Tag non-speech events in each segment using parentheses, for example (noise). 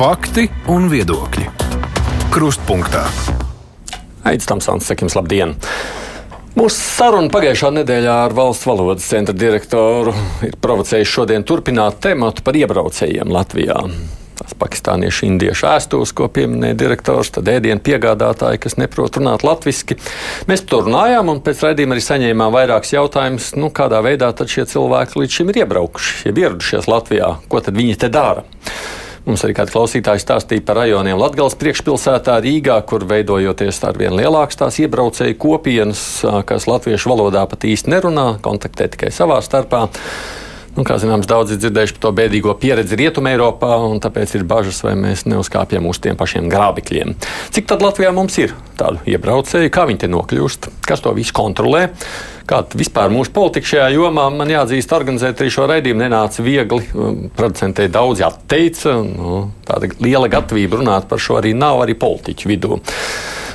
Fakti un viedokļi. Krustpunktā. Aizsmeļamies, Tamsons, sakim, labdien! Mūsu saruna pagājušā nedēļā ar valsts valodas centra direktoru ir provocējusi šodien turpināt tematu par iebraucējiem Latvijā. Tās pakistāniešu, indiešu ēstuves, ko pieminēja direktors, tad ēdienu piegādātāji, kas neprot runāt latviešu. Mēs to runājām, un pēc raidījuma arī saņēmām vairākus jautājumus, nu, kādā veidā šie cilvēki līdz šim ir iebraukuši, ja ieradušies Latvijā, ko viņi te dara. Mums arī kāds klausītājs stāstīja par rajoniem Latvijas priekšpilsētā Rīgā, kur veidojoties ar vien lielākas tās iebraucēju kopienas, kas latviešu valodā pat īsti nerunā, kontaktē tikai savā starpā. Nu, kā zināms, daudz ir dzirdējuši par to bēdīgo pieredzi Rietumē, Eiropā, un tāpēc ir bažas, vai mēs neuzkāpjam uz tiem pašiem grābekļiem. Cik tad Latvijā mums ir tādu iebraucēju, kā viņi te nokļūst, kas to visu kontrolē? Kāda vispār mūsu politika šajā jomā, man jāatzīst, organizēt arī šo raidījumu nenāca viegli. Producentei daudz atteica, nu, tāda liela gatavība runāt par šo arī nav arī politiķu vidū.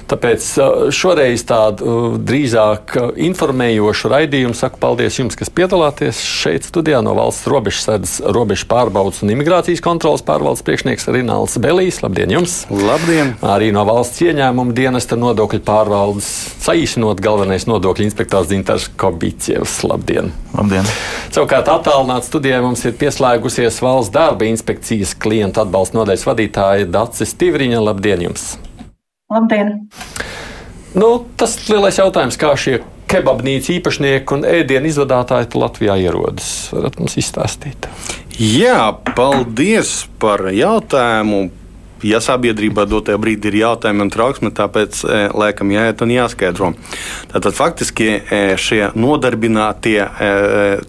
Tāpēc šoreiz tādu drīzāk informējošu raidījumu saku paldies jums, kas piedalāties šeit studijā no valsts robežsardas, robežu pārbaudas un imigrācijas kontrolas pārvaldes priekšnieks Rināls Belīs. Labdien jums! Labdien! Arī no valsts ieņēmuma dienesta nodokļu pārvaldes saīsinot galvenais nodokļu inspektors Dintars Kobīcievs. Labdien! Labdien! Savukārt attālināti studijai mums ir pieslēgusies valsts darba inspekcijas klientu atbalsta nodaļas vadītāja Dacis Tivriņa. Labdien jums! Labdien! Nu, tas ir lielais jautājums, kā šie kebabnīcu īpašnieki un ēdienu izvadātāji Latvijā ierodas. Varat mums izstāstīt? Jā, paldies par jautājumu ja sabiedrībā dotajā brīdī ir jautājumi un trauksme, tāpēc e, laikam jāiet un jāskaidro. Tātad faktiski e, šie nodarbinātie e,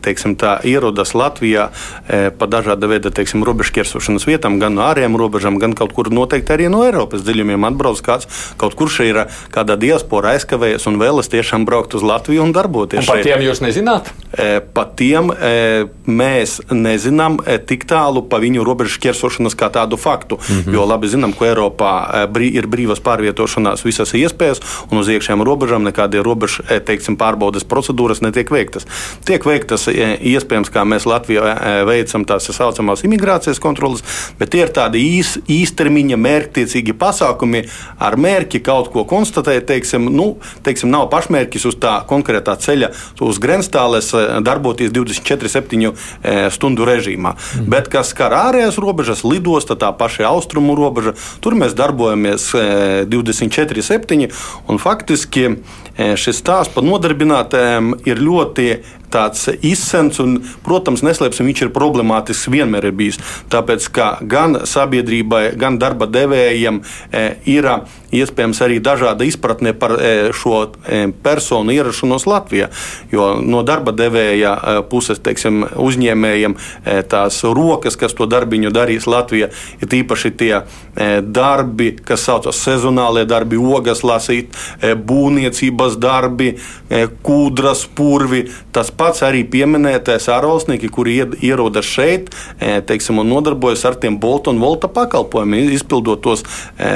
teiksim, tā, ierodas Latvijā pa dažāda veida teiksim, robežķersošanas vietām, gan no ārējām robežām, gan kaut kur noteikti arī no Eiropas dziļumiem atbrauc kāds, kaut kur šeit ir kāda diaspora aizkavējas un vēlas tiešām braukt uz Latviju un darboties. Un par tiem jūs nezināt? Par tiem mēs nezinām tik tālu pa viņu robežu šķērsošanas kā tādu faktu. Mm -hmm. Labi zinām, ka Eiropā eh, brī, ir brīvas pārvietošanās visas iespējas, un uz iekšējām robežām nekādi robežu eh, teiksim, pārbaudes procedūras netiek veiktas. Tiek veiktas eh, iespējams, kā mēs Latvijā veicam tās saucamās imigrācijas kontrolas, bet tie ir tādi īs, īstermiņa mērķtiecīgi pasākumi ar mērķi kaut ko konstatēt. Teiksim, nu, teiksim, nav pašmērķis uz tā konkrētā ceļa, uz grenstāles darboties 24-7 stundu režīmā. Mm. Bet kas skar ārējās robežas, lidosta, tā paša austrumu robeža robeža. Tur mēs darbojamies 24-7 e, faktiski e, šis stāsts par nodarbinātēm ir ļoti tāds izsens, un, protams, neslēpsim, viņš ir problemātisks vienmēr ir bijis. Tāpēc, gan sabiedrībai, gan darba devējiem e, ir iespējams arī dažāda izpratne par e, šo e, personu ierašanos Latvijā. Jo no darba devēja e, puses, teiksim, uzņēmējiem e, tās rokas, kas to darbiņu darīs Latvijā, ir īpaši tie e, darbi, kas saucas sezonālie darbi, ogas lasīt, e, būvniecības darbi, e, kūdras, purvi. Tas pats arī pieminētais ārvalstnieki, kuri ierodas šeit e, teiksim, un nodarbojas ar tiem bolta un volta pakalpojumiem, izpildot tos e,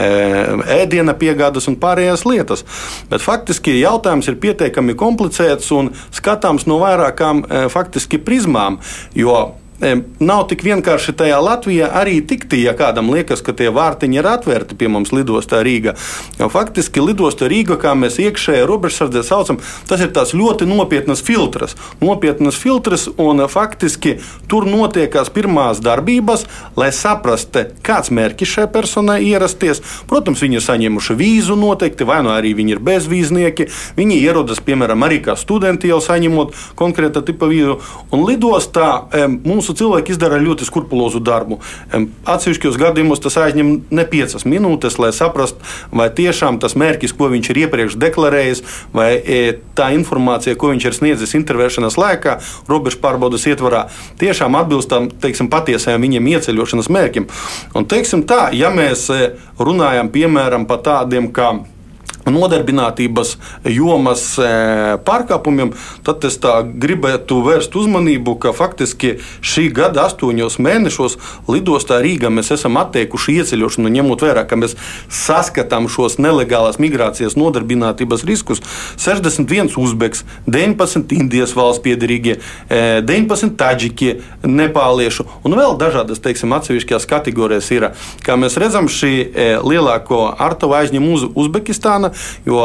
ēdiena piegādes un pārējās lietas. Bet faktiski jautājums ir pietiekami komplicēts un skatāms no vairākām e, faktiski prizmām. Jo nav tik vienkārši tajā Latvijā arī tikt, ja kādam liekas, ka tie vārtiņi ir atvērti pie mums lidostā Rīgā. Jo faktiski lidosta Rīga, kā mēs iekšējā robežsardzē saucam, tas ir tās ļoti nopietnas filtrs. Nopietnas filtrs un faktiski tur notiekās pirmās darbības, lai saprastu, kāds mērķis šai personai ierasties. Protams, viņi ir saņēmuši vīzu noteikti, vai nu arī viņi ir bezvīznieki. Viņi ierodas, piemēram, arī kā studenti jau saņemot konkrēta tipa vīzu. Un lidostā mums mūsu cilvēki izdara ļoti skrupulozu darbu. Atsevišķos gadījumos tas aizņem ne piecas minūtes, lai saprastu, vai tiešām tas mērķis, ko viņš ir iepriekš deklarējis, vai e, tā informācija, ko viņš ir sniedzis intervēšanas laikā, robežu pārbaudas ietvarā, tiešām atbilst tam teiksim, patiesajam viņam ieceļošanas mērķim. Un, teiksim tā, ja mēs e, runājam piemēram par tādiem kā nodarbinātības jomas pārkāpumiem, tad es gribētu vērst uzmanību, ka faktiski šī gada astoņos mēnešos lidostā Rīgā mēs esam atteikuši ieceļošanu, ņemot vērā, ka mēs saskatām šos nelegālās migrācijas nodarbinātības riskus. 61 uzbeks, 19 Indijas valsts piedarīgie, 19 taģiki, nepāliešu un vēl dažādas, teiksim, atsevišķās kategorijas ir. Kā mēs redzam, šī lielāko artavu aizņem uz Uzbekistāna, jo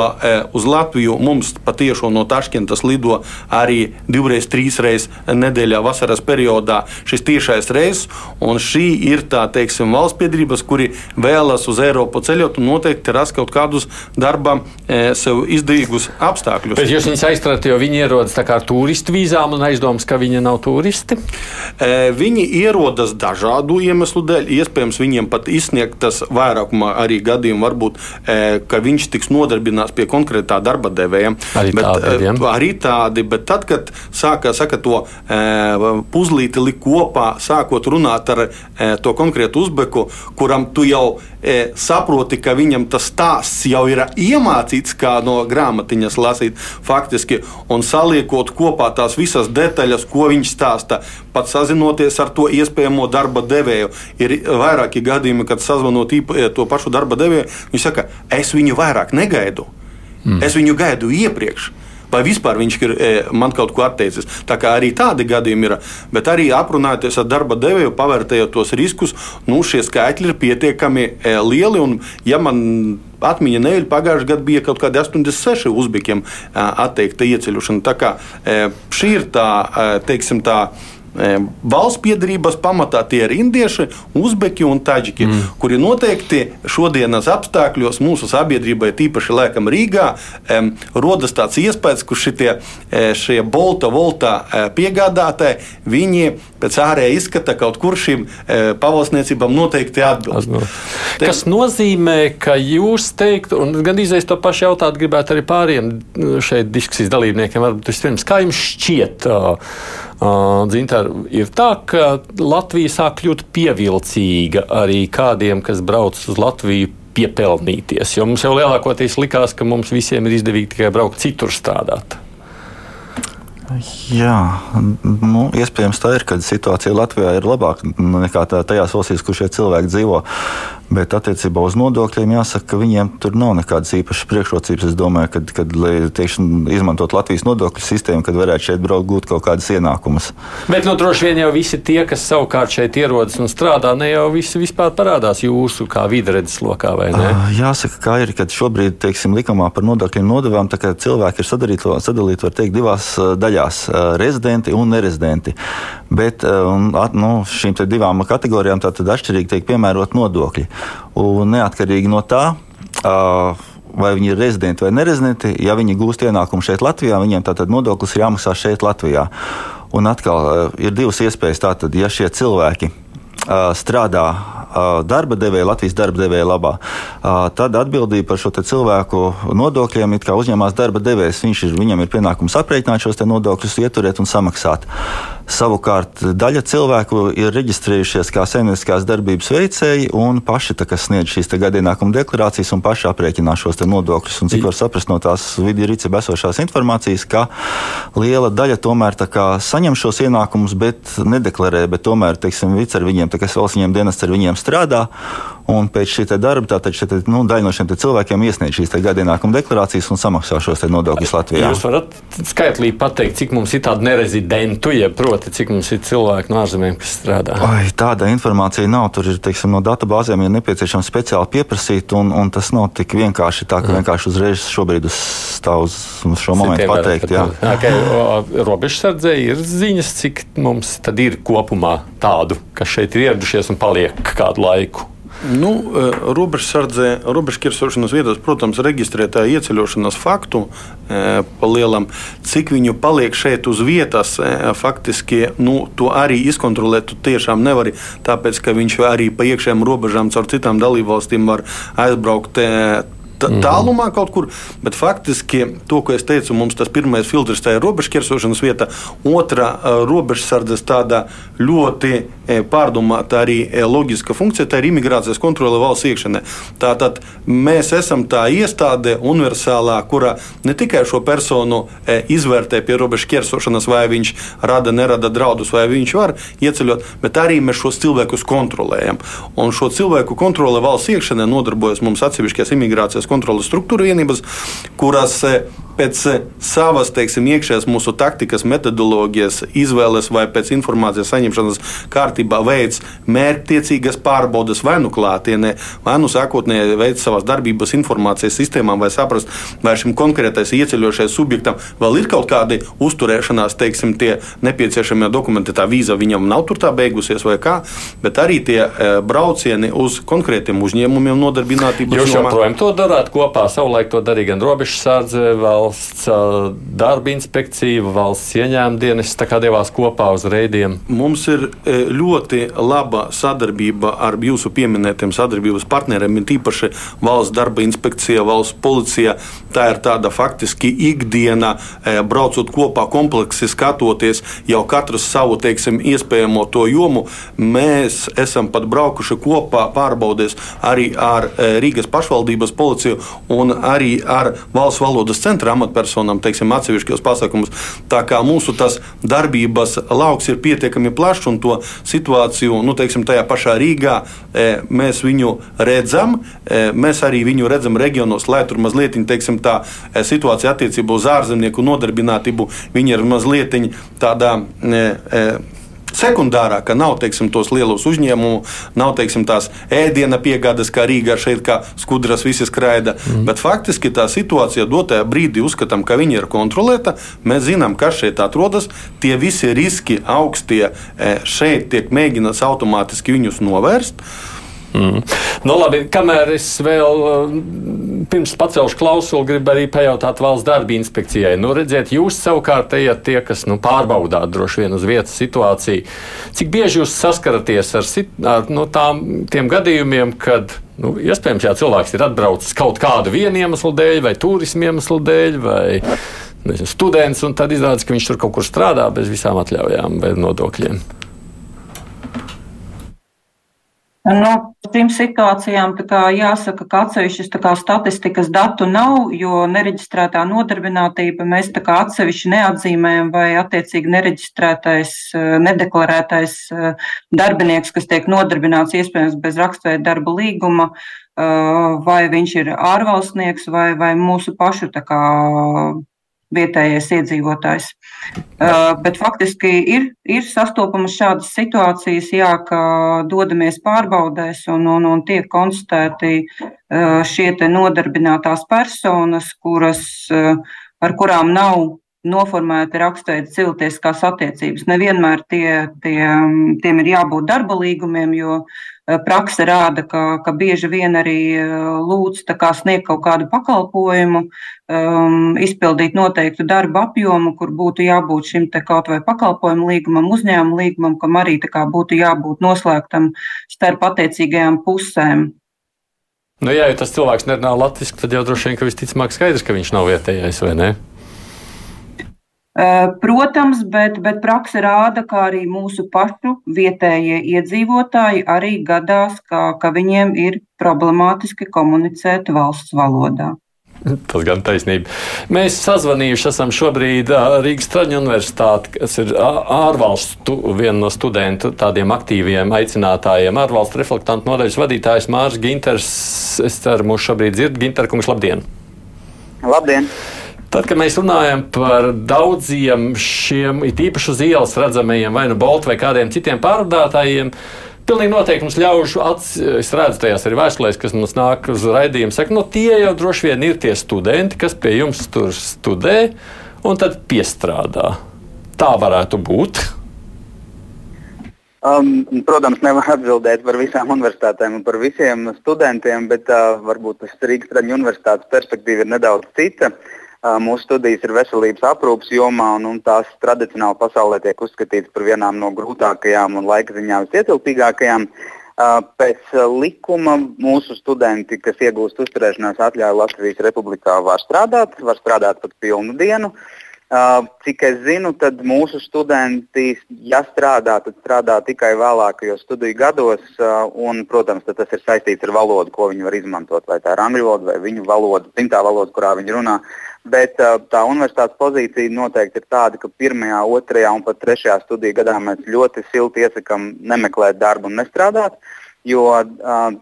uz Latviju mums patiešām no Taškentas lido arī divreiz, trīs reizes nedēļā vasaras periodā šis tiešais reizes, un šī ir tā, teiksim, valsts piedrības, kuri vēlas uz Eiropu ceļot un noteikti rast kaut kādus darba sev izdevīgus apstākļus. Bet jūs viņus aizturat, jo viņi ierodas ar turistu vīzām un aizdomas, ka viņi nav turisti? Viņi ierodas dažādu iemeslu dēļ. Iespējams, viņiem pat izsniegtas vairākumā arī gadījumu, varbūt, ka viņš tiks nodarbināts pie konkrētā darba devēja. Arī bet, tādi, ja? arī tādi, bet tad, kad sāka saka, to puzlīti likt kopā, sākot runāt ar to konkrētu uzbeku, kuram tu jau saproti, ka viņam tas stāsts jau ir iemācīts, kā no grāmatiņas lasīt, faktiski, un saliekot kopā tās visas detaļas, ko viņš stāsta, pat sazinoties ar to iespējamo darba devēju. Ir vairāki gadījumi, kad sazvanot to pašu darba devēju, viņš saka, es viņu vairāk negaidu. Mm. Es viņu gaidu iepriekš vai vispār viņš ir man kaut ko atteicis. Tā kā arī tādi gadījumi ir, bet arī aprunājoties ar darba devēju, pavērtējot tos riskus, nu, šie skaitļi ir pietiekami lieli. Un, ja man atmiņa neļa pagājušajā gadā bija kaut kādi 86 uzbekiem atteikta ieceļošana. Tā kā šī ir tā, teiksim, tā valsts piedarības pamatā tie ir indieši, uzbeki un taģiki, mm. kuri noteikti šodienas apstākļos mūsu sabiedrībai, tīpaši laikam Rīgā, rodas tāds iespējas, ka šitie, šie bolta, volta piegādātāji, viņi pēc ārējā izskata kaut kur šīm pavalsniecībām noteikti atbilst. No. Kas nozīmē, ka jūs teiktu, un gandrīz to pašu jautātu, gribētu arī pāriem šeit diskusijas dalībniekiem, varbūt vispirms, kā jums šķiet? Uh, Dzintar, ir tā, ka Latvija sāk kļūt pievilcīga arī kādiem, kas brauc uz Latviju piepelnīties. Jo mums jau lielākoties likās, ka mums visiem ir izdevīgi tikai braukt citur strādāt. Jā, nu, iespējams, tā ir, ka situācija Latvijā ir labāka nekā tā, tajās valstīs, kur šie cilvēki dzīvo. Bet attiecībā uz nodokļiem jāsaka, ka viņiem tur nav nekādas īpašas priekšrocības. Es domāju, ka, kad teikšu, izmantot Latvijas nodokļu sistēmu, kad varētu šeit braukt gūt kaut kādas ienākumus. Bet nu, droši vien jau visi tie, kas savukārt šeit ierodas un strādā, ne jau visi vispār parādās jūsu kā vidredzes lokā, ne? Jāsaka, kā ir, kad šobrīd, teiksim, likumā par nodokļiem nodevām, tā kā cilvēki ir sadalīti, sadalīti var teikt, divās daļās - rezidenti un nerezidenti. Bet un, nu, šīm divām kategorijām tātad atšķirīgi tiek piemērot nodokļi. Un neatkarīgi no tā, vai viņi ir rezidenti vai nerezidenti, ja viņi gūst ienākumu šeit Latvijā, viņiem tātad nodoklis ir jāmaksā šeit Latvijā. Un atkal ir divas iespējas. Tātad, ja šie cilvēki strādā darba devēja, Latvijas darba devēja labā, tad atbildība par šo cilvēku nodokļiem kā uzņemās darba devējs. Viņš ir, viņam ir pienākums aprēķināt šos nodokļus, ieturēt un samaksāt. Savukārt daļa cilvēku ir reģistrējušies kā saimnieciskās darbības veicēji un paši sniedz šīs gadienākuma deklarācijas un paši aprēķinās šos nodokļus. Un, cik var saprast no tās video rīcībā esošās informācijas, ka liela daļa tomēr saņem šos ienākumus, bet nedeklarē, bet tomēr, teiksim, vic ar viņiem, kā valsts viņiem dienests ar viņiem strādā. Un pēc šī darba tātad šie, nu, daļa no šiem cilvēkiem iesniedz šīs gadienākuma deklarācijas un samaksā šos nodokļus Latvijā. Jūs varat skaitlīgi pateikt, cik mums ir tādu nerezidentu, ja proti, cik mums ir cilvēki no ārzemēm, kas strādā? Ai, tāda informācija nav. Tur ir teiksim, no datubāzēm ir nepieciešams speciāli pieprasīt, un, un tas nav tik vienkārši tā, ka mm. vienkārši uzreiz šobrīd uz, uz, šo momentu pateikt. Okay, Robežsardzē ir ziņas, cik mums tad ir kopumā tādu, kas šeit ir ieradušies un paliek kādu laiku. Nu, e, robežkirsošanas vietās, protams, reģistrētā ieceļošanas faktu e, pa lielam, cik viņu paliek šeit uz vietas, e, faktiski nu, to arī izkontrolēt tu tiešām nevari, tāpēc, ka viņš arī pa iekšējām robežām caur citām dalībvalstīm var aizbraukt. Tālumā kaut kur. Bet faktiski to, ko es teicu, mums tas pirmais filtrs tā ir robežšķirsošanas vieta, otra robežsardzes tāda ļoti pārdomāta arī loģiska funkcija, tā ir imigrācijas kontrole valsts iekšienē. Tātad mēs esam tā iestāde universālā, kura ne tikai šo personu izvērtē pie robežas ķersošanas, vai viņš rada, nerada draudus, vai viņš var ieceļot, bet arī mēs šos cilvēkus kontrolējam. Un šo cilvēku kontrole valsts iekšienē nodarbojas mums atsevišķās imigrācijas kontrolas struktūra vienības, kuras pēc eh, savas teiksim, iekšējās mūsu taktikas, metodoloģijas, izvēles vai pēc informācijas saņemšanas kārtībā veids mērķtiecīgas pārbaudas vai nu klātienē, vai nu sākotnēji veids savas darbības informācijas sistēmām, vai saprast, vai šim konkrētais ieceļošais subjektam vēl ir kaut kādi uzturēšanās, teiksim, tie nepieciešamie dokumenti, tā vīza viņam nav tur tā beigusies vai kā, bet arī tie e, braucieni uz konkrētiem uzņēmumiem nodarbinātības jomā. Jūs joprojām to darāt kopā, savulaik to darīja gan robežsardze, vēl valsts darba inspekcija, valsts ieņēmuma dienas devās kopā uz reidiem? Mums ir ļoti laba sadarbība ar jūsu pieminētiem sadarbības partneriem, ir tīpaši valsts darba inspekcija, valsts policija. Tā ir tāda faktiski ikdiena, braucot kopā kompleksi, skatoties jau katrs savu teiksim, iespējamo to jomu. Mēs esam pat braukuši kopā pārbaudēs arī ar Rīgas pašvaldības policiju un arī ar valsts valodas centra amatpersonām, teiksim, atsevišķos pasākumus. Tā kā mūsu darbības lauks ir pietiekami plašs un to situāciju, nu, teiksim, tajā pašā Rīgā e, mēs viņu redzam, e, mēs arī viņu redzam reģionos, lai tur mazliet teiksim, tā e, situācija attiecībā uz ārzemnieku nodarbinātību, viņi ir mazliet tādā sekundārā, ka nav teiksim, tos lielos uzņēmumus, nav teiksim, tās ēdiena piegādes, kā Rīgā šeit, kā skudras visi skraida. Mm. Bet faktiski tā situācija dotajā brīdī uzskatām, ka viņa ir kontrolēta. Mēs zinām, kas šeit atrodas. Tie visi riski augstie e, šeit tiek mēģināts automātiski viņus novērst. Mm. Nu, labi, kamēr es vēl uh, pirms pacelšu klausuli, gribu arī pajautāt valsts darba inspekcijai. Nu, redziet, jūs savukārt ejat tie, kas nu, pārbaudāt droši vien uz vietas situāciju. Cik bieži jūs saskaraties ar, ar nu, tām, tiem gadījumiem, kad Nu, iespējams, ja cilvēks ir atbraucis kaut kādu iemeslu dēļ, vai turismu iemeslu dēļ, vai nezinu, students, un tad izrādās, ka viņš tur kaut kur strādā bez visām atļaujām vai nodokļiem. No šīm situācijām jāsaka, ka atsevišķas statistikas datu nav, jo nereģistrētā nodarbinātība mēs atsevišķi neatzīmējam, vai attiecīgi nereģistrētais, eh, nedeklarētais eh, darbinieks, kas tiek nodarbināts iespējams bez rakstveida darba līguma, eh, vai viņš ir ārvalstnieks vai, vai mūsu pašu kā, vietējais iedzīvotājs. Uh, bet faktiski ir, ir sastopamas šādas situācijas, jā, ka dodamies pārbaudēs un, un, un tiek konstatēti uh, šie nodarbinātās personas, kuras, uh, ar kurām nav noformēti raksturīgi cilvēciskās attiecības. Nevienmēr tie, tie, tiem ir jābūt darba līgumiem, jo eh, praksa rāda, ka, ka bieži vien arī eh, lūdz sniegt kaut kādu pakalpojumu, um, izpildīt noteiktu darba apjomu, kur būtu jābūt šim kaut vai pakalpojumu līgumam, uzņēmumu līgumam, kam arī būtu jābūt noslēgtam starp attiecīgajām pusēm. Nu, jā, ja tas cilvēks nerunā latviešu, tad jau droši vien, ka visticamāk skaidrs, ka viņš nav vietējais vai ne? Eh, protams, bet, bet praksa rāda, ka arī mūsu pašu vietējie iedzīvotāji arī gadās, ka, ka viņiem ir problemātiski komunicēt valsts valodā. Tas gan taisnība. Mēs sazvanījuši esam šobrīd Rīgas Traģiņu universitāti, kas ir ārvalstu viena no studentu tādiem aktīviem aicinātājiem, ārvalstu reflektantu nodaļas vadītājs Mārs Ginters. Es ceru, mūs šobrīd dzird. Ginter, kungs, labdien! Labdien! Tad, kad mēs runājam par daudziem šiem īpaši uz ielas redzamajiem, vai nu Boltu vai kādiem citiem pārvadātājiem, Pilnīgi noteikti mums ļaužu acis, es redzu tajās arī vēstulēs, kas mums nāk uz raidījumu, saka, no nu, tie jau droši vien ir tie studenti, kas pie jums tur studē un tad piestrādā. Tā varētu būt. Um, protams, nevar atbildēt par visām universitātēm un par visiem studentiem, bet uh, varbūt tas Rīgas Traģiņu universitātes perspektīva ir nedaudz cita. Uh, Mūsu studijas ir veselības aprūpas jomā, un, un tās tradicionāli pasaulē tiek uzskatītas par vienām no grūtākajām un laika ziņā visietilpīgākajām. Pēc likuma mūsu studenti, kas iegūst uzturēšanās atļauju Latvijas Republikā, var strādāt, var strādāt pat pilnu dienu. Cik es zinu, tad mūsu studenti, ja strādā, tad strādā tikai vēlākajos studiju gados. Un, protams, tas ir saistīts ar valodu, ko viņi var izmantot. Vai tā ir angļu valoda vai viņu valoda, dzimtā valoda, kurā viņi runā. Bet tā universitātes pozīcija noteikti ir tāda, ka pirmajā, otrajā un pat trešajā studiju gadā mēs ļoti silti iesakām nemeklēt darbu un nestrādāt, jo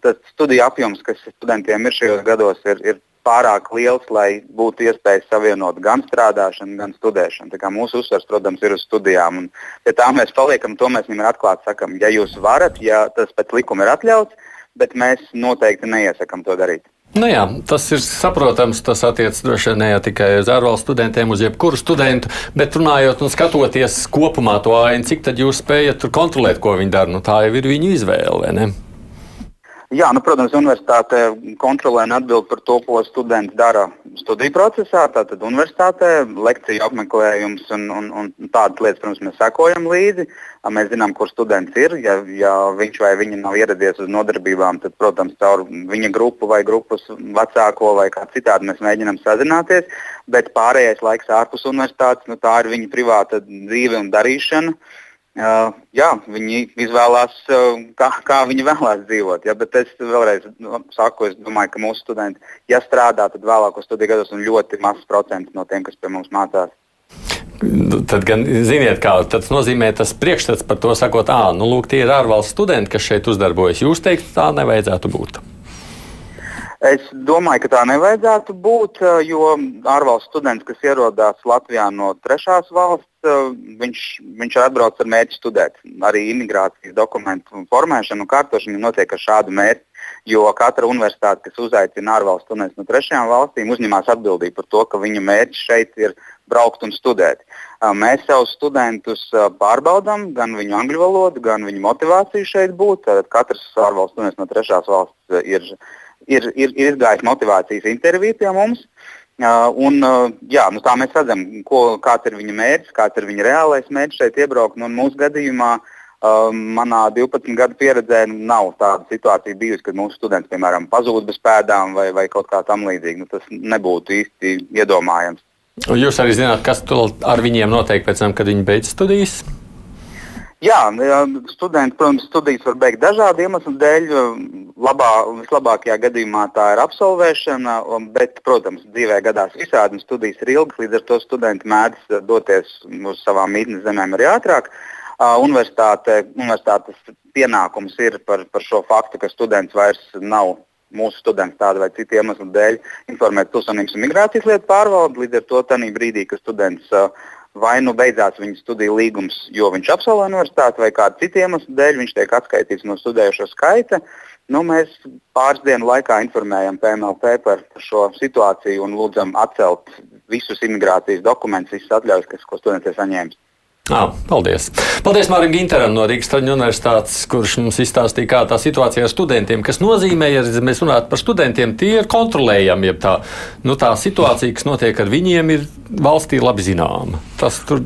tas studiju apjoms, kas studentiem ir šajos gados, ir, ir pārāk liels, lai būtu iespējas savienot gan strādāšanu, gan studēšanu. Mūsu uzsvers, protams, ir uz studijām. Un, ja tā mēs paliekam, to mēs viņam atklāti sakam, ja jūs varat, ja tas pēc likuma ir atļauts, bet mēs noteikti neiesakām to darīt. Nu jā, tas ir saprotams. Tas attiecas droši vien ne tikai uz ārvalstu studentiem, uz jebkuru studentu, bet runājot un skatoties kopumā to ainu, cik tad jūs spējat kontrolēt, ko viņi dara. Nu, tā jau ir viņu izvēle, ne? Jā, nu, protams, universitāte kontrolē un atbild par to, ko studenti dara studiju procesā. Tātad universitātē lekciju apmeklējums un, un, un tādas lietas, protams, mēs sekojam līdzi. Mēs zinām, kur students ir. Ja, ja viņš vai viņa nav ieradies uz nodarbībām, tad, protams, caur viņa grupu vai grupas vecāko vai kā citādi mēs mēģinām sazināties. Bet pārējais laiks ārpus universitātes, nu, tā ir viņa privāta dzīve un darīšana. Uh, Uh, jā, viņi izvēlās, uh, kā, kā viņi vēlās dzīvot. Ja, bet es vēlreiz nu, saku, es domāju, ka mūsu studenti, ja strādā, tad vēlākos studiju gados un ļoti mazs procents no tiem, kas pie mums mācās. Tad, gan, ziniet, kā tas nozīmē, tas priekšstats par to sakot, ah, nu, lūk, tie ir ārvalstu studenti, kas šeit uzdarbojas. Jūs teikt, tā nevajadzētu būt. Es domāju, ka tā nevajadzētu būt, jo ārvalstu students, kas ierodas Latvijā no trešās valsts, viņš, viņš atbrauc ar mērķi studēt. Arī imigrācijas dokumentu formēšana un kārtošana notiek ar šādu mērķi. Jo katra universitāte, kas uzaicina ārvalstu studentus no trešajām valstīm, uzņemas atbildību par to, ka viņa mērķis šeit ir braukt un studēt. Mēs savus studentus pārbaudām, gan viņu angļu valodu, gan viņu motivāciju šeit būt. Tad katrs ārvalstu students no trešās valsts ir, ir, ir, ir izgājis motivācijas interviju pie mums. Uh, un, uh, jā, nu tā mēs redzam, ko, kāds ir viņa mērķis, kāds ir viņa reālais mērķis šeit iebraukt. Nu, mūsu gadījumā, uh, manā 12 gadu pieredzē, nav tāda situācija bijusi, kad mūsu students, piemēram, pazūd bez pēdām vai, vai kaut kā tam līdzīga. Nu, tas nebūtu īsti iedomājams. Jūs arī zināt, kas ar viņiem notiek pēc tam, kad viņi beidz studijas? Jā, studenti, protams, studijas var beigt dažādu iemeslu dēļ. Labā, vislabākajā gadījumā tā ir absolvēšana, bet, protams, dzīvē gadās visādi, un studijas ir ilgas, līdz ar to studenti mēdz doties uz savām mītnes zemēm arī ātrāk. Universitāte, universitātes pienākums ir par, par šo faktu, ka students vairs nav mūsu students tādu vai citu iemeslu dēļ informēt Pilsonības un migrācijas lietu pārvaldi. Līdz ar to brīdī, kad students uh, vai nu beidzās viņa studiju līgums, jo viņš absolvē universitāti, vai kādu citu iemeslu dēļ viņš tiek atskaitīts no studējošo skaita. Nu, mēs pāris dienu laikā informējam PMLP par šo situāciju un lūdzam atcelt visus imigrācijas dokumentus, visas atļaujas, kas, ko students ir saņēmis. Ah, paldies! Paldies Mārim Ginteram no Rīgas Traģiņu universitātes, kurš mums izstāstīja, kā tā situācija ar studentiem, kas nozīmē, ja mēs runājam par studentiem, tie ir kontrolējami, ja tā, nu, tā situācija, kas notiek ar viņiem, ir valstī labi zināma. Tas tur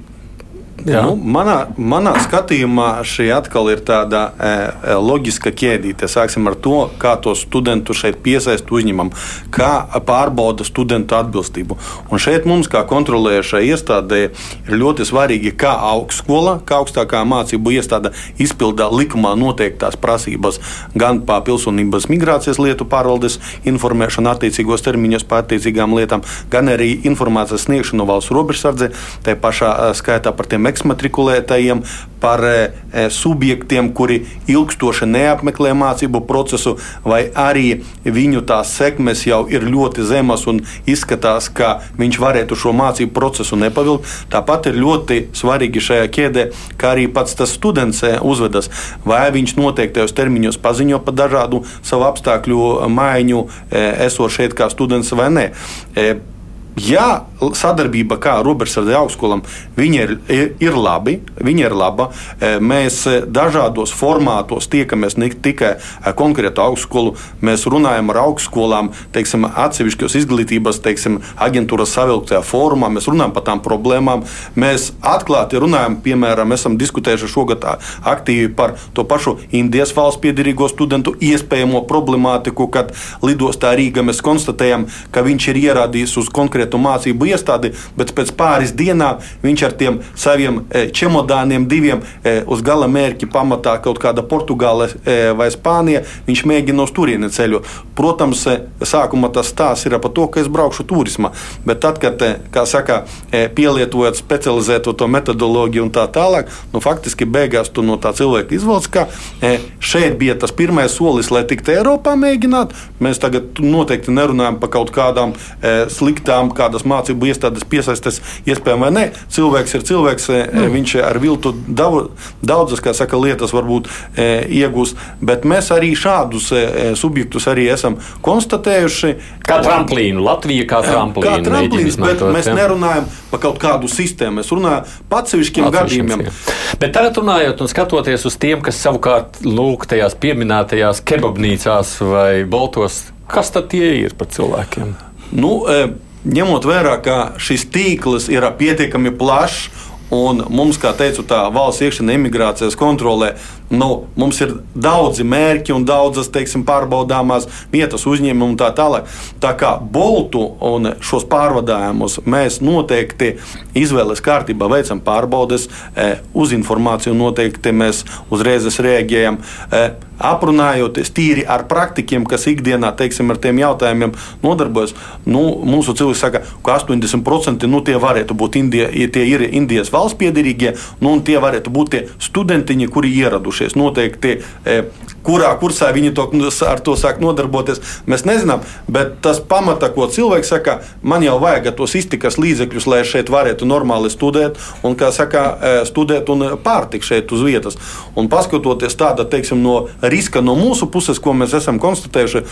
Nu, manā, manā skatījumā šī atkal ir tāda e, e, loģiska ķēdīte. Sāksim ar to, kā to studentu šeit piesaist uzņemam, kā pārbauda studentu atbilstību. Un šeit mums, kā kontrolējušai iestādē, ir ļoti svarīgi, kā augstskola, kā augstākā mācību iestāde izpildā likumā noteiktās prasības gan par pilsonības migrācijas lietu pārvaldes informēšanu attiecīgos termiņos par attiecīgām lietām, gan arī informācijas sniegšanu valsts robežsardze, tā pašā e, skaitā par tiem eksmatrikulētajiem, par e, e, subjektiem, kuri ilgstoši neapmeklē mācību procesu, vai arī viņu tās sekmes jau ir ļoti zemas un izskatās, ka viņš varētu šo mācību procesu nepavilkt. Tāpat ir ļoti svarīgi šajā ķēdē, kā arī pats tas students e, uzvedas, vai viņš noteiktajos termiņos paziņo par dažādu savu apstākļu maiņu, esot šeit kā students vai nē ja sadarbība kā robežsardze augstskolam ir, ir labi, viņa ir laba, e, mēs e, dažādos formātos tiekamies ne tikai konkrētu augstskolu, mēs runājam ar augstskolām, teiksim, atsevišķos izglītības teiksim, aģentūras savilktajā fórumā, mēs runājam par tām problēmām, mēs atklāti runājam, piemēram, esam diskutējuši šogad aktīvi par to pašu Indijas valsts piedarīgo studentu iespējamo problemātiku, kad lidostā Rīgā mēs konstatējam, ka viņš ir ierādījis uz konkrētu konkrētu mācību iestādi, bet pēc pāris dienām viņš ar tiem saviem e, čemodāniem, diviem e, uz gala mērķa pamatā kaut kāda Portugāle e, vai Spānija, viņš mēģina uz turieni ceļot. Protams, sākumā tas stāsts ir par to, ka es braukšu turismā, bet tad, kad, kā saka, pielietojot specializēto to metodoloģiju un tā tālāk, nu, faktiski beigās tu no tā cilvēka izvelc, ka šeit bija tas pirmais solis, lai tiktu Eiropā mēģināt. Mēs tagad noteikti nerunājam par kaut kādām sliktām kādas mācību iestādes piesaistās iespējām vai nē. Cilvēks ir cilvēks, mm. viņš ar viltu daudzas saka, lietas varbūt e, iegūst, bet mēs arī šādus e, subjektus arī esam konstatējuši. Kā tramplīnu, Latvija kā tramplīnu. Kā tramplīns, bet mēs ja? nerunājam par kaut kādu sistēmu, mēs runājam par atsevišķiem gadījumiem. Bet tagad runājot un skatoties uz tiem, kas savukārt lūk tajās pieminētajās kebabnīcās vai boltos, kas tad tie ir par cilvēkiem? Nu, ņemot vērā, ka šis tīkls ir pietiekami plašs. Un mums, kā teicu, tā valsts iekšēnē imigrācijas kontrolē, nu, mums ir daudzi mērķi un daudzas teiksim, pārbaudāmās vietas, uzņēmumi un tā tālāk. Tā kā boltu un šos pārvadājumus mēs noteikti izvēles kārtībā veicam pārbaudes, e, uz informāciju noteikti mēs uzreiz reaģējam. E, aprunājoties tīri ar praktikiem, kas ikdienā teiksim, ar tiem jautājumiem nodarbojas, nu, mūsu cilvēki saka, ka 80% nu, tie varētu būt Indija, tie ir Indijas valsts piedarīgie, nu, un tie varētu būt tie studentiņi, kuri ieradušies. Noteikti e, kurā kursā viņi to, ar to sāk nodarboties, mēs nezinām. Bet tas pamata, ko cilvēks saka, man jau vajag tos iztikas līdzekļus, lai šeit varētu normāli studēt un, kā saka, e, studēt un pārtikt šeit uz vietas. Un paskatoties tāda, teiksim, no riska no mūsu puses, ko mēs esam konstatējuši,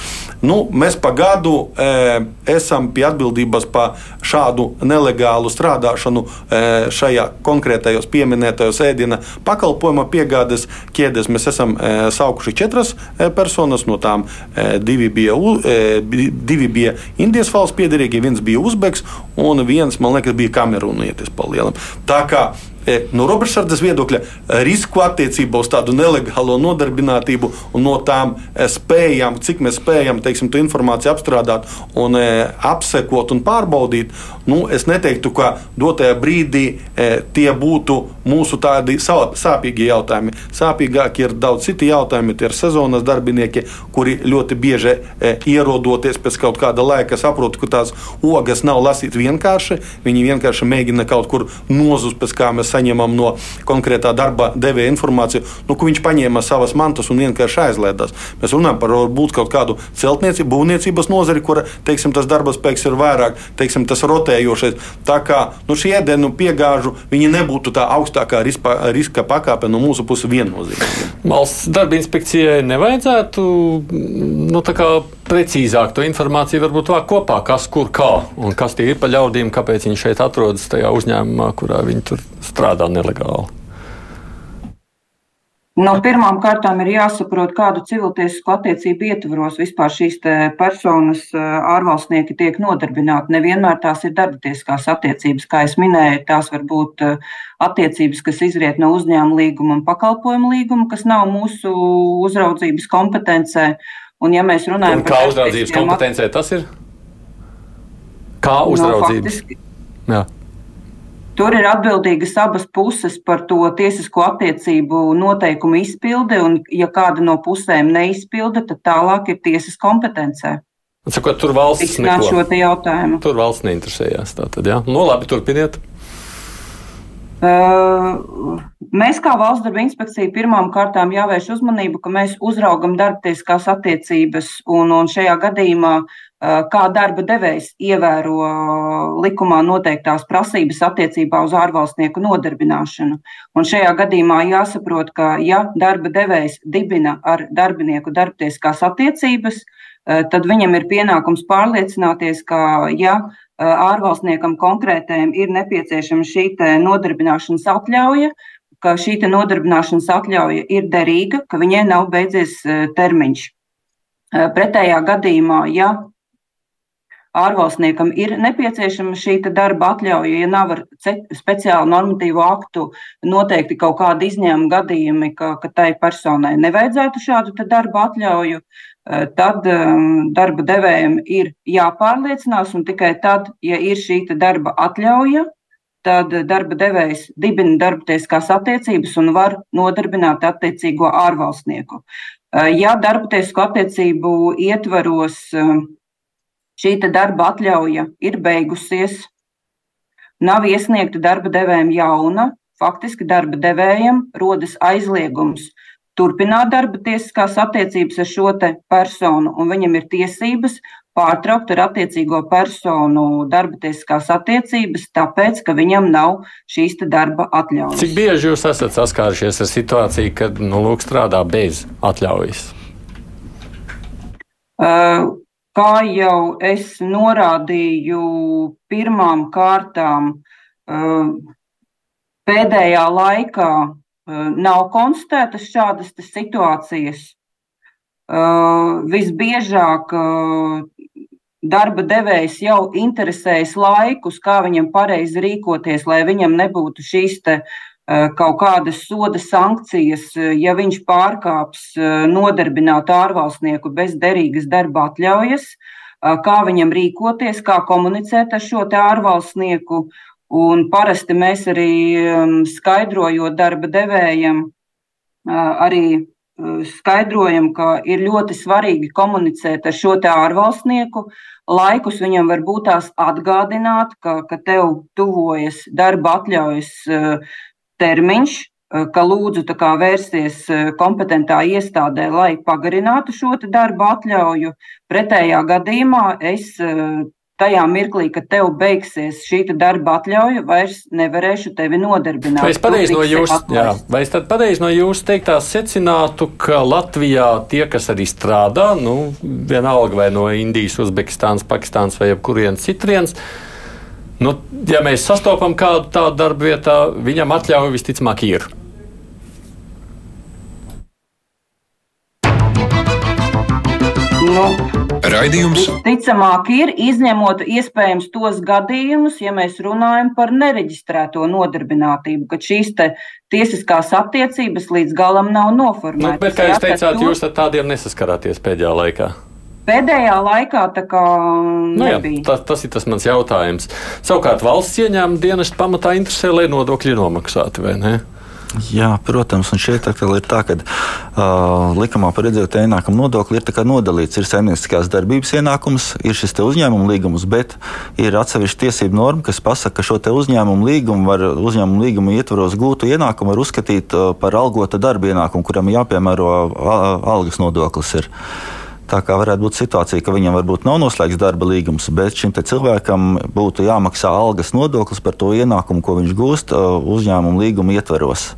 nu, mēs pa gadu e, esam pie atbildības par šādu nelegālu strādāšanu e, šajā konkrētajos pieminētajos ēdiena pakalpojuma piegādes ķēdēs. Mēs esam e, saukuši četras e, personas, no tām e, divi bija, e, divi bija Indijas valsts piedarīgi, viens bija Uzbeks un viens, man liekas, bija Kamerūnietis pa lielam. Tā kā no robežsardzes viedokļa risku attiecībā uz tādu nelegālo nodarbinātību un no tām e, spējām, cik mēs spējam teiksim, to informāciju apstrādāt un e, apsekot un pārbaudīt, nu, es neteiktu, ka dotajā brīdī tie būtu mūsu tādi sāpīgi jautājumi. Sāpīgākie ir daudz citi jautājumi. Tie ir sezonas darbinieki, kuri ļoti bieži ierodoties pēc kaut kāda laika, saprot, ka tās ogas nav lasīt vienkārši. Viņi vienkārši mēģina kaut kur nozust, pēc kā mēs saņemam no konkrētā darba devēja informāciju, nu, ka viņš paņēma savas mantas un vienkārši aizlēdās. Mēs runājam par varbūt kaut kādu celtniecību, būvniecības nozari, kur teiksim, tas darba spēks ir vairāk, teiksim, tas rotējošais. Tā kā nu, šie ēdienu piegāžu nebūtu tā augstākā riska, riska pakāpe no mūsu puses viennozīmīgi. Valsts darba inspekcijai nevajadzētu nu, precīzāk to informāciju varbūt vākt kopā, kas kur kā un kas tie ir pa ļaudīm, kāpēc viņi šeit atrodas tajā uzņēmumā, kurā viņi tur strādā nelegāli. No pirmām kārtām ir jāsaprot, kādu civiltiesisku attiecību ietvaros vispār šīs personas ārvalstnieki tiek nodarbināti. Nevienmēr tās ir darbatieskās attiecības. Kā jau minēju, tās var būt attiecības, kas izriet no uzņēmuma līguma un pakalpojumu līguma, kas nav mūsu uzraudzības kompetencē. Un, ja mēs runājam un par uzraudzības kompetencē, tas ir? Kā uzraudzības? No, faktiski, Tur ir atbildīgas abas puses par to tiesisko attiecību noteikumu izpildi, un, ja kāda no pusēm neizpilda, tad tālāk ir tiesas kompetencē. Sakot, tur valsts neko. Tur valsts neinteresējās. Tātad, jā. Nu, labi, turpiniet. Uh, mēs, kā valsts darba inspekcija, pirmām kārtām jāvērš uzmanību, ka mēs uzraugam darbtieskās attiecības, un, un šajā gadījumā kā darba devējs ievēro likumā noteiktās prasības attiecībā uz ārvalstnieku nodarbināšanu. Un šajā gadījumā jāsaprot, ka ja darba devējs dibina ar darbinieku darbtieskās attiecības, tad viņam ir pienākums pārliecināties, ka, ja ārvalstniekam konkrētējiem ir nepieciešama šī nodarbināšanas atļauja, ka šī nodarbināšanas atļauja ir derīga, ka viņai nav beidzies termiņš. Pretējā gadījumā, ja ārvalstniekam ir nepieciešama šī darba atļauja, ja nav ar speciālu normatīvu aktu noteikti kaut kādi izņēmuma gadījumi, ka, ka tai personai nevajadzētu šādu darba atļauju, eh, tad um, darba devējiem ir jāpārliecinās, un tikai tad, ja ir šī darba atļauja, tad darba devējs dibina darba tiesiskās attiecības un var nodarbināt attiecīgo ārvalstnieku. Eh, ja darba tiesisko attiecību ietvaros šī darba atļauja ir beigusies, nav iesniegta darba devējiem jauna, faktiski darba devējiem rodas aizliegums turpināt darba tiesiskās attiecības ar šo personu, un viņam ir tiesības pārtraukt ar attiecīgo personu darba tiesiskās attiecības, tāpēc, ka viņam nav šīs darba atļaujas. Cik bieži jūs esat saskārušies ar situāciju, kad nu, lūk, strādā bez atļaujas? Uh, Kā jau es norādīju, pirmām kārtām eh, pēdējā laikā eh, nav konstatētas šādas situācijas. Eh, visbiežāk darba devējs jau interesējas laikus, kā viņam pareizi rīkoties, lai viņam nebūtu šīs kaut kādas soda sankcijas, eh, ja viņš pārkāps eh, nodarbināt ārvalstnieku bez derīgas darba atļaujas, kā viņam rīkoties, kā komunicēt ar šo ārvalstnieku. Un parasti mēs arī mm, skaidrojot darba devējiem, arī skaidrojam, ka ir ļoti svarīgi komunicēt ar šo ārvalstnieku. Laikus viņam varbūt tās atgādināt, ka, ka tev tuvojas darba atļaujas termiņš, eh, ka lūdzu vērsties eh, kompetentā iestādē, lai pagarinātu šo darbu atļauju. Pretējā gadījumā es eh, tajā mirklī, kad tev beigsies šī darba atļauja, vairs nevarēšu tevi nodarbināt. Vai es pareizi no jūsu pareiz no jūs teiktā secinātu, ka Latvijā tie, kas arī strādā, nu, vienalga vai no Indijas, Uzbekistānas, Pakistānas vai jebkurienes citurienes, Nu, ja mēs sastopam kādu tādu darbu vietā, viņam atļauja visticamāk ir. Nu, Raidījums. Ticamāk, ir izņemot iespējams tos gadījumus, ja mēs runājam par nereģistrēto nodarbinātību, kad šīs tiesiskās attiecības līdz galam nav noformētas. Nu, bet, kā jūs teicāt, to... jūs ar tādiem nesaskarāties pēdējā laikā? Pēdējā laikā tā kā nu, jā, tas, tas ir tas mans jautājums. Savukārt valsts ieņēmuma dienesta pamatā interesē, lai nodokļi nomaksāti, vai ne? Jā, protams, un šeit ir tā, ka uh, likumā par redzēto ienākumu nodokli ir nodalīts. Ir saimnieciskās darbības ienākums, ir šis uzņēmuma līgums, bet ir atsevišķa tiesību norma, kas pasaka, ka šo uzņēmumu līgumu var uzņēmumu līgumu ietvaros gūtu ienākumu var uzskatīt uh, par algota darba ienākumu, kuram jāpiemēro algas nodoklis. Ir. Tā kā varētu būt situācija, ka viņam varbūt nav noslēgts darba līgums, bet šim cilvēkam būtu jāmaksā algas nodoklis par to ienākumu, ko viņš gūst uh, uzņēmuma līguma ietveros.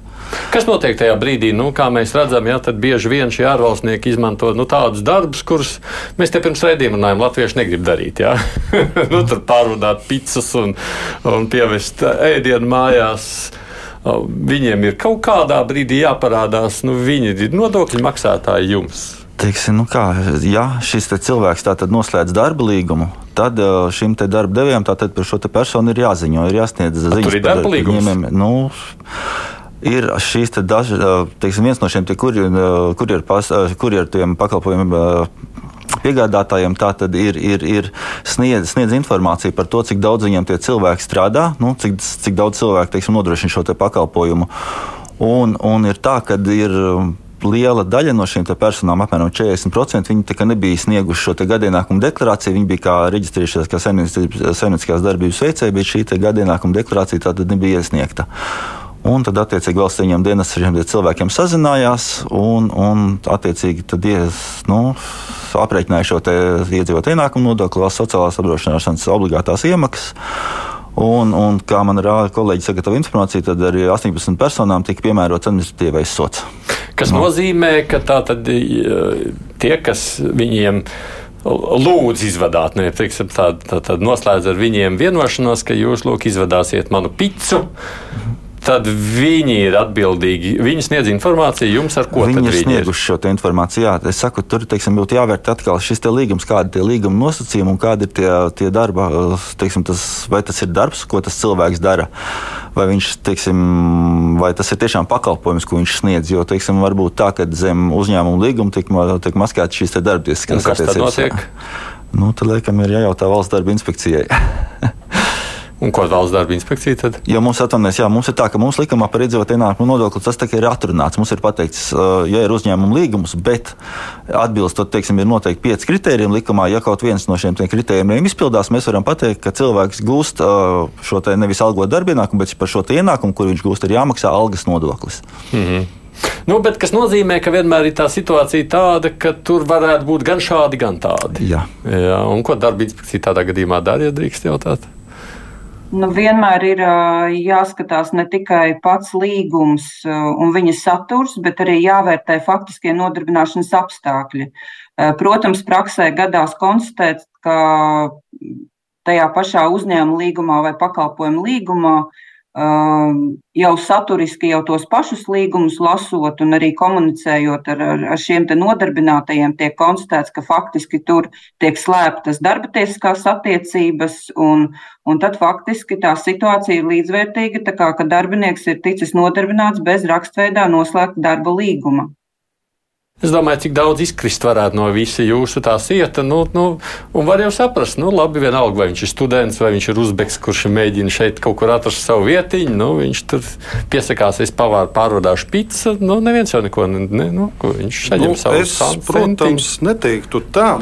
Kas notiek tajā brīdī? Nu, kā mēs redzam, tad bieži vien šie ārvalstnieki izmanto nu, tādus darbus, kurus mēs te pirms raidījuma runājām, latvieši negrib darīt. (laughs) Nu, tur pārvadāt pizzas un, un pievest ēdienu mājās. Viņiem ir kaut kādā brīdī jāparādās, nu, viņi ir nodokļu maksātāji jums teiksim, nu kā, ja šis cilvēks noslēdz darba līgumu, tad uh, šim darba devējam par šo personu ir jāziņo, ir jāsniedz ziņas. Tur ir darba līgums. Nu, ir šīs dažas, uh, teiksim, viens no šiem kurjeriem kur kur uh, pakalpojumiem. Piegādātājiem tā tad ir, ir, ir sniedz, sniedz informāciju par to, cik daudz viņiem tie cilvēki strādā, nu, cik, cik daudz cilvēku teiksim, nodrošina šo te pakalpojumu. Un, un ir tā, ka ir liela daļa no šīm personām, apmēram 40%, viņi nebija snieguši šo gadienākumu deklarāciju. Viņi bija reģistrējušies kā saimnieciskās darbības veicēji, bet šī gadienākuma deklarācija tātad nebija iesniegta. Un tad, attiecīgi, valsts ieņēmuma dienas ar šiem cilvēkiem sazinājās un, un attiecīgi, tad, ies, nu, aprēķināja šo iedzīvotāju ienākumu nodokli, valsts sociālās apdrošināšanas obligātās iemaksas. Un, un kā man rāda kolēģi sagatavo informāciju, tad arī 18 personām tika piemērots administratīvais sots. Kas no. nozīmē, ka tā tad tie, kas viņiem lūdzu izvadāt, ne teiksim, tādu tā, tā noslēdz ar viņiem vienošanos, ka jūs lūk izvadāsiet manu picu. Tad viņi ir atbildīgi. Viņi sniedz informāciju jums, ar ko viņi ir snieguši šo informāciju. Jā, es saku, tur teiksim, būtu jāvērt atkal šis līgums, kādi ir līguma nosacījumi un kādi ir tie, tie darba, teiksim, tas, vai tas ir darbs, ko tas cilvēks dara. Vai, viņš, teiksim, vai tas ir tiešām pakalpojums, ko viņš sniedz. Jo teiksim, var būt tā, ka zem uzņēmuma līguma tiek, tiek maskētas šīs darbtiesības attiecības. Nu, tad, laikam, ir jājautā valsts darba inspekcijai. (laughs) Un ko valsts darba inspekcija tad? Jo mums, atvainojas, jā, mums ir tā, ka mūsu likumā par iedzīvotāju ienākumu nodokli tas ir atrunāts. Mums ir pateikts, ja ir uzņēmuma līgums, bet atbilstot, teiksim, ir noteikti pieci kriteriji likumā. Ja kaut viens no šiem kritērijiem izpildās, mēs varam pateikt, ka cilvēks gūst šo nevis algotu darba ienākumu, bet par šo ienākumu, kur viņš gūst, ir jāmaksā algas nodoklis. Mm -hmm. Nu, bet tas nozīmē, ka vienmēr ir tā situācija tāda, ka tur varētu būt gan šādi, gan tādi. Jā. Jā, un ko darba inspekcija tādā gadījumā dara, ja drīkst jautāt? Nu, vienmēr ir jāskatās ne tikai pats līgums un viņa saturs, bet arī jāvērtē faktiskie nodarbināšanas apstākļi. Protams, praksē gadās konstatēt, ka tajā pašā uzņēmuma līgumā vai pakalpojumu līgumā uh, jau saturiski jau tos pašus līgumus lasot un arī komunicējot ar, ar, ar šiem nodarbinātajiem, tiek konstatēts, ka faktiski tur tiek slēptas darba tiesiskās attiecības, un, un tad faktiski tā situācija ir līdzvērtīga, kā darbinieks ir ticis nodarbināts bez rakstveidā noslēgta darba līguma. Es domāju, cik daudz izkrist varētu no visa jūsu tā sieta. Nu, nu, un var jau saprast, nu, labi, vienalga, vai viņš ir students vai viņš ir uzbeks, kurš mēģina šeit kaut kur atrast savu vietiņu. Nu, viņš tur piesakās, es pavāru, pārvadāšu pizzu. Nu, neviens jau neko ne, nu, viņš saņem nu, savu es, protams, neteiktu tā.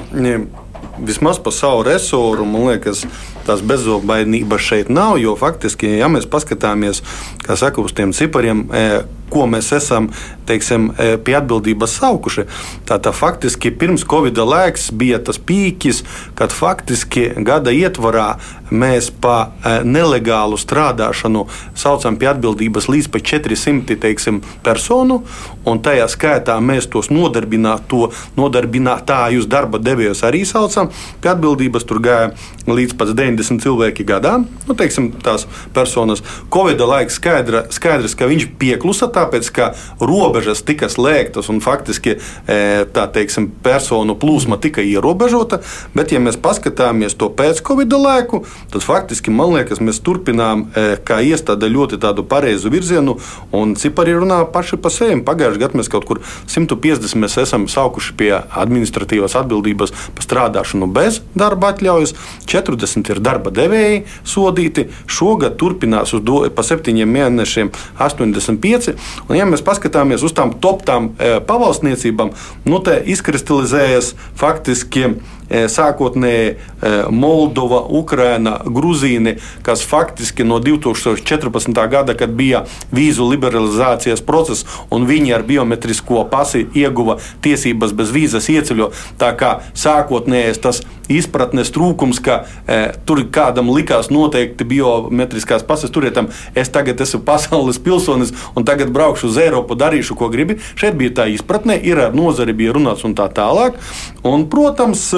Vismaz par savu resursu, man liekas, tās bezobainības šeit nav. Jo faktiski, ja mēs paskatāmies saka, uz tiem cipariem, e, ko mēs esam teiksim, e, pie atbildības saukuši. Tātad faktiski pirms Covid laiks bija tas pīķis, kad faktiski gada ietvarā mēs pa e, nelegālu strādāšanu saucam pie atbildības līdz pat 400 teiksim, personu, un tajā skaitā mēs tos nodarbināto, nodarbinātājus darba devējus arī saucam pie atbildības. Tur gāja līdz pat 90 cilvēki gadā. Nu, teiksim, tās personas Covid skaidra, skaidrs, ka viņš pieklusa, tāpēc ka robežas tika slēgtas un faktiski e, tā teiksim, personu plūsma tika ierobežota. Bet, ja mēs paskatāmies to pēc Covid laiku, tad faktiski man liekas, mēs turpinām e, kā iestāde ļoti tādu pareizu virzienu, un cipari runā paši par sevi. Pagājušajā gadā mēs kaut kur 150 mēs esam saukuši pie administratīvās atbildības par strādāšanu bez darba atļaujas, 40 ir darba devēji sodīti. Šogad turpinās uz do, pa septiņiem mēnešiem 85. Un, ja mēs paskatāmies uz tām top tām e, pavalsniecībām, nu, te izkristalizējas faktiski sākotnēji Moldova, Ukraina, Gruzīni, kas faktiski no 2014. gada, kad bija vīzu liberalizācijas process, un viņi ar biometrisko pasi ieguva tiesības bez vīzas ieceļo. Tā kā sākotnējais tas izpratnes trūkums, ka e, tur kādam likās noteikti biometriskās pases turietam, es tagad esmu pasaules pilsonis un tagad braukšu uz Eiropu, darīšu, ko gribi. Šeit bija tā izpratne, ir ar nozari bija runāts un tā tālāk. Un, protams,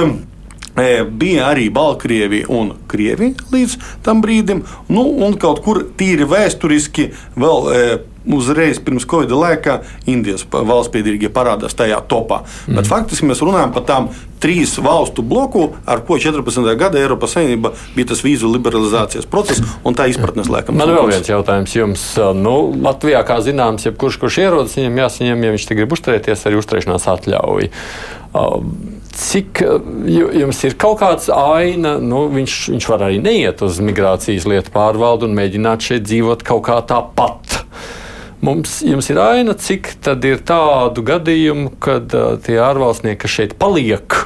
bija arī Baltkrievija un Krievija līdz tam brīdim, nu, un kaut kur tīri vēsturiski vēl. E, uzreiz pirms Covid laikā Indijas valsts piedīgie parādās tajā topā. Mm. Bet faktiski mēs runājam par tām trīs valstu bloku, ar ko 14. gada Eiropas Savienība bija tas vīzu liberalizācijas process un tā izpratnes laikam. Man vēl viens jautājums jums. Nu, Latvijā, kā zināms, jebkurš, kurš ierodas, viņam jāsaņem, ja viņš grib uzturēties, arī uzturēšanās atļauju. Cik jums ir kaut kāds aina, nu, viņš, viņš var arī neiet uz migrācijas lietu pārvaldu un mēģināt šeit dzīvot kaut kā tāpat. Mums ir aina, cik tad ir tādu gadījumu, kad uh, tie ārvalstnieki, kas šeit paliek,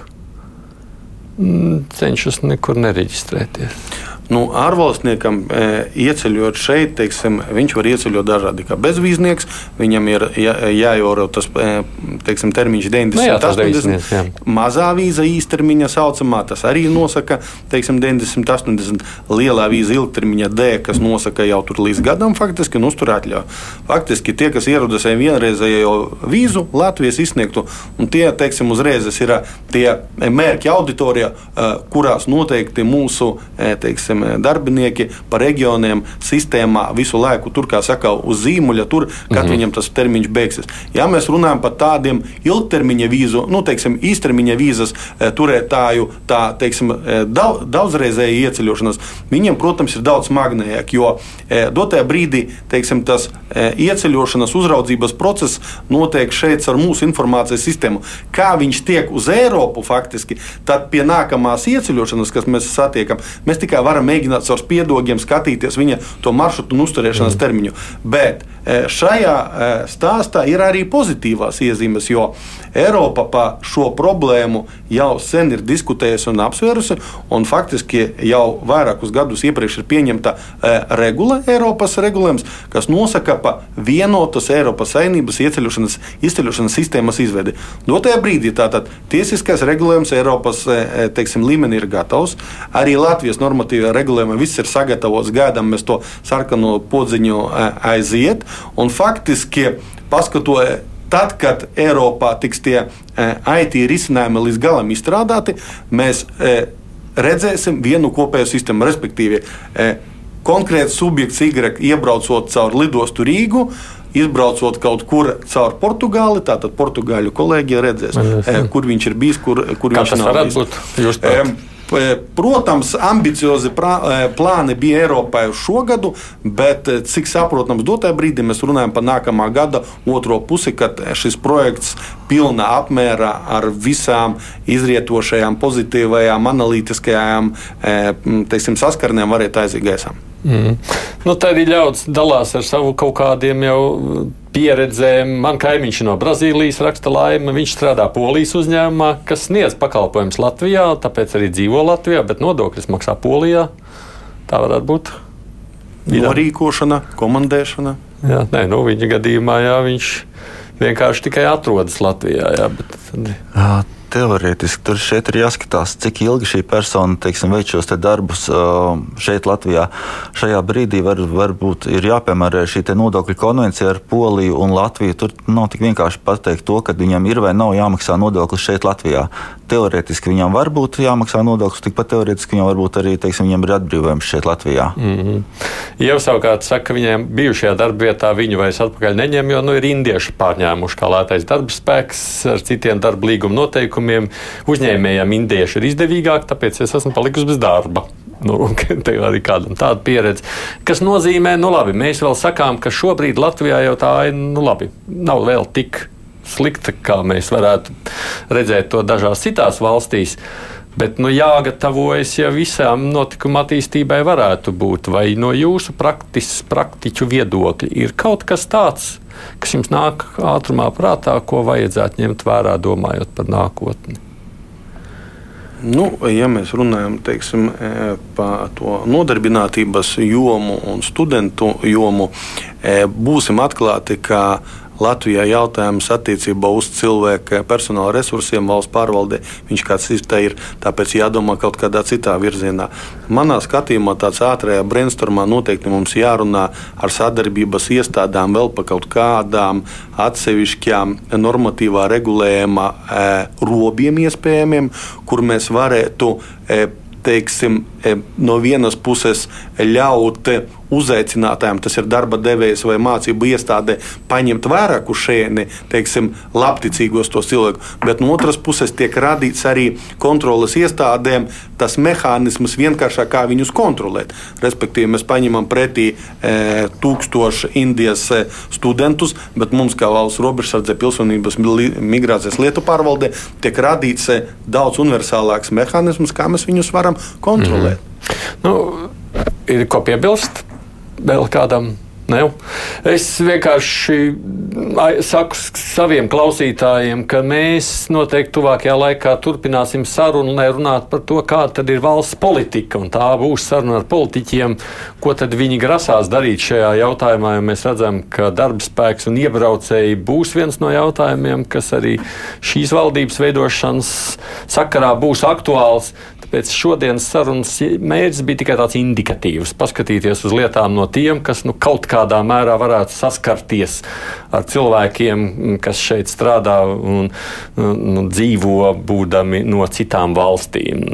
cenšas nekur nereģistrēties. Nu, ārvalstniekam e, ieceļot šeit, teiksim, viņš var ieceļot dažādi kā bezvīznieks. Viņam ir jā, jāievaro tas e, teiksim, termiņš 90, Nu jā, tas 80. 90, jā. Mazā vīza īstermiņa saucamā, tas arī nosaka teiksim, 90, 80. Lielā vīza ilgtermiņa D, kas nosaka jau tur līdz gadam, faktiski un uztur atļauju. Faktiski tie, kas ierodas ar vienreizējo vīzu, Latvijas izsniegtu, un tie, teiksim, uzreiz ir tie mērķa auditorija, kurās noteikti mūsu eh, teiksim, darbinieki pa reģioniem sistēmā visu laiku tur, kā saka, uz zīmuļa, tur, kad mm -hmm. viņam tas termiņš beigsies. Ja mēs runājam par tādiem ilgtermiņa vīzu, nu, teiksim, īstermiņa vīzas eh, turētāju, tā, teiksim, daudz, daudzreizēju ieceļošanas, viņiem, protams, ir daudz smagnējāk, jo dotajā brīdī, teiksim, tas ieceļošanas uzraudzības process notiek šeit ar mūsu informācijas sistēmu. Kā viņš tiek uz Eiropu faktiski, tad pie nākamās ieceļošanas, kas mēs satiekam, mēs tikai varam mēģināt caur spiedogiem skatīties viņa to maršrutu un uzturēšanas mm. termiņu. Bet šajā stāstā ir arī pozitīvās iezīmes, jo Eiropa par šo problēmu jau sen ir diskutējusi un apsvērusi, un faktiski jau vairākus gadus iepriekš ir pieņemta regula, Eiropas regulējums, kas nosaka pa vienotas Eiropas saimnības ieceļošanas, izceļošanas sistēmas izveidi. Dotajā brīdī tātad tiesiskais regulējums Eiropas teiksim, līmenī ir gatavs, arī Latvijas normatīvā regulējuma viss ir sagatavots, gaidām mēs to sarkano podziņu aiziet, un faktiski paskatoties Tad, kad Eiropā tiks tie IT risinājumi līdz galam izstrādāti, mēs redzēsim vienu kopēju sistēmu. Respektīvi, konkrēts subjekts Y iebraucot caur lidostu Rīgu. Izbraucot kaut kur caur Portugāli, tātad portugāļu kolēģi redzēs, kur viņš ir bijis, kur, kur Kā viņš tas nav varētu bijis. būt? Jūs prāt? Protams, ambiciozi plāni bija Eiropai uz šo gadu, bet cik saprotams, dotajā brīdī mēs runājam par nākamā gada otro pusi, kad šis projekts pilnā apmērā ar visām izrietošajām, pozitīvajām, analītiskajām teiksim, saskarnēm varētu aiziet gaisā. Mm. Nu, tā arī ļaudis dalās ar savu kaut kādiem jau pieredzēm. Man kaimiņš no Brazīlijas raksta laimi. Viņš strādā Polijas uzņēmumā, kas sniedz pakalpojumus Latvijā, tāpēc arī dzīvo Latvijā, bet nodokļus maksā Polijā. Tā varētu būt. Norīkošana, komandēšana. Jā, nē, nu, viņa gadījumā jā, viņš vienkārši tikai atrodas Latvijā. Jā, bet, tad- Teorētiski tur šeit ir jāskatās, cik ilgi šī persona teiksim, veic šos te darbus šeit, Latvijā. Šajā brīdī var, varbūt ir jāpiemēro šī nodokļu konvencija ar Poliju un Latviju. Tur nav tik vienkārši pateikt to, ka viņam ir vai nav jāmaksā nodoklis šeit, Latvijā. Teorētiski viņam var būt jāmaksā nodoklis, tikpat teorētiski viņam varbūt arī teiksim, viņam ir atbrīvojums šeit, Latvijā. Mm. Jau savukārt saka, ka viņiem bijušajā darba vietā viņu vairs atpakaļ neņem, jo nu, ir indieši pārņēmuši kā lētais darba spēks ar citiem darba līguma noteikumiem. Uzņēmējiem indieši ir izdevīgāk, tāpēc es esmu palikusi bez darba. Nu, (laughs) te arī kādam tāda pieredze. Kas nozīmē, nu labi, mēs vēl sakām, ka šobrīd Latvijā jau tā ir, nu labi, nav vēl tik slikta, kā mēs varētu redzēt to dažās citās valstīs. Bet nu, jāgatavojas, ja visām notikuma attīstībai varētu būt. Vai no jūsu praktis, praktiķu viedokļa ir kaut kas tāds, kas jums nāk ātrumā prātā, ko vajadzētu ņemt vērā, domājot par nākotni? Nu, ja mēs runājam teiksim, e, par to nodarbinātības jomu un studentu jomu, e, būsim atklāti, ka Latvijā jautājums attiecībā uz cilvēku personāla resursiem valsts pārvaldē, viņš kāds ir, tāpēc jādomā kaut kādā citā virzienā. Manā skatījumā tāds ātrajā brainstormā noteikti mums jārunā ar sadarbības iestādām vēl par kaut kādām atsevišķām normatīvā regulējuma e, robiem iespējamiem, kur mēs varētu e, teiksim, no vienas puses ļaut uzaicinātājiem, tas ir darba devējs vai mācību iestādē, paņemt vērā šejieni, teiksim, labticīgos tos cilvēkus, bet no otras puses tiek radīts arī kontrolas iestādēm tas mehānisms vienkāršāk, kā viņus kontrolēt. Respektīvi, mēs paņemam pretī e, tūkstošu Indijas e, studentus, bet mums, kā valsts robežsardze, pilsonības migrācijas lietu pārvaldē, tiek radīts e, daudz universālāks mehānisms, kā mēs viņus varam kontrolēt. Nu, ir ko piebilst vēl kādam? Ne? Es vienkārši saku saviem klausītājiem, ka mēs noteikti tuvākajā laikā turpināsim sarunu, lai runātu par to, kāda ir valsts politika. Tā būs saruna ar politiķiem, ko viņi grasās darīt šajā jautājumā. Mēs redzam, ka darba spēks un iebraucēji būs viens no jautājumiem, kas arī šīs valdības veidošanas sakarā būs aktuāls. Tāpēc šodienas sarunas mērķis bija tikai tāds indikatīvs, paskatīties uz lietām no tiem, kas nu, kaut kādā mērā varētu saskarties ar cilvēkiem, kas šeit strādā un nu, dzīvo būdami no citām valstīm.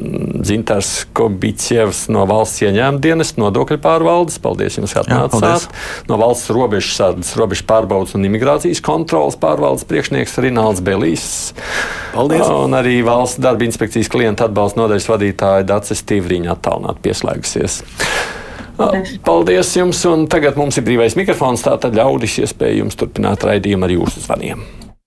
Zintars Kobiķevs no valsts ieņēmuma dienas nodokļu pārvaldes. Paldies jums, ka atnācāt. No valsts robežsardas, robežu pārbaudas un imigrācijas kontrolas pārvaldes priekšnieks Rināls Belīs. Paldies! Un arī valsts darba inspekcijas klienta atbalsta nodaļas vadītājs vadītāja Dācis Tīvriņa attālināt pieslēgusies. Paldies. Paldies jums, un tagad mums ir brīvais mikrofons, tātad ļaudis iespēja jums turpināt raidījumu ar jūsu zvaniem.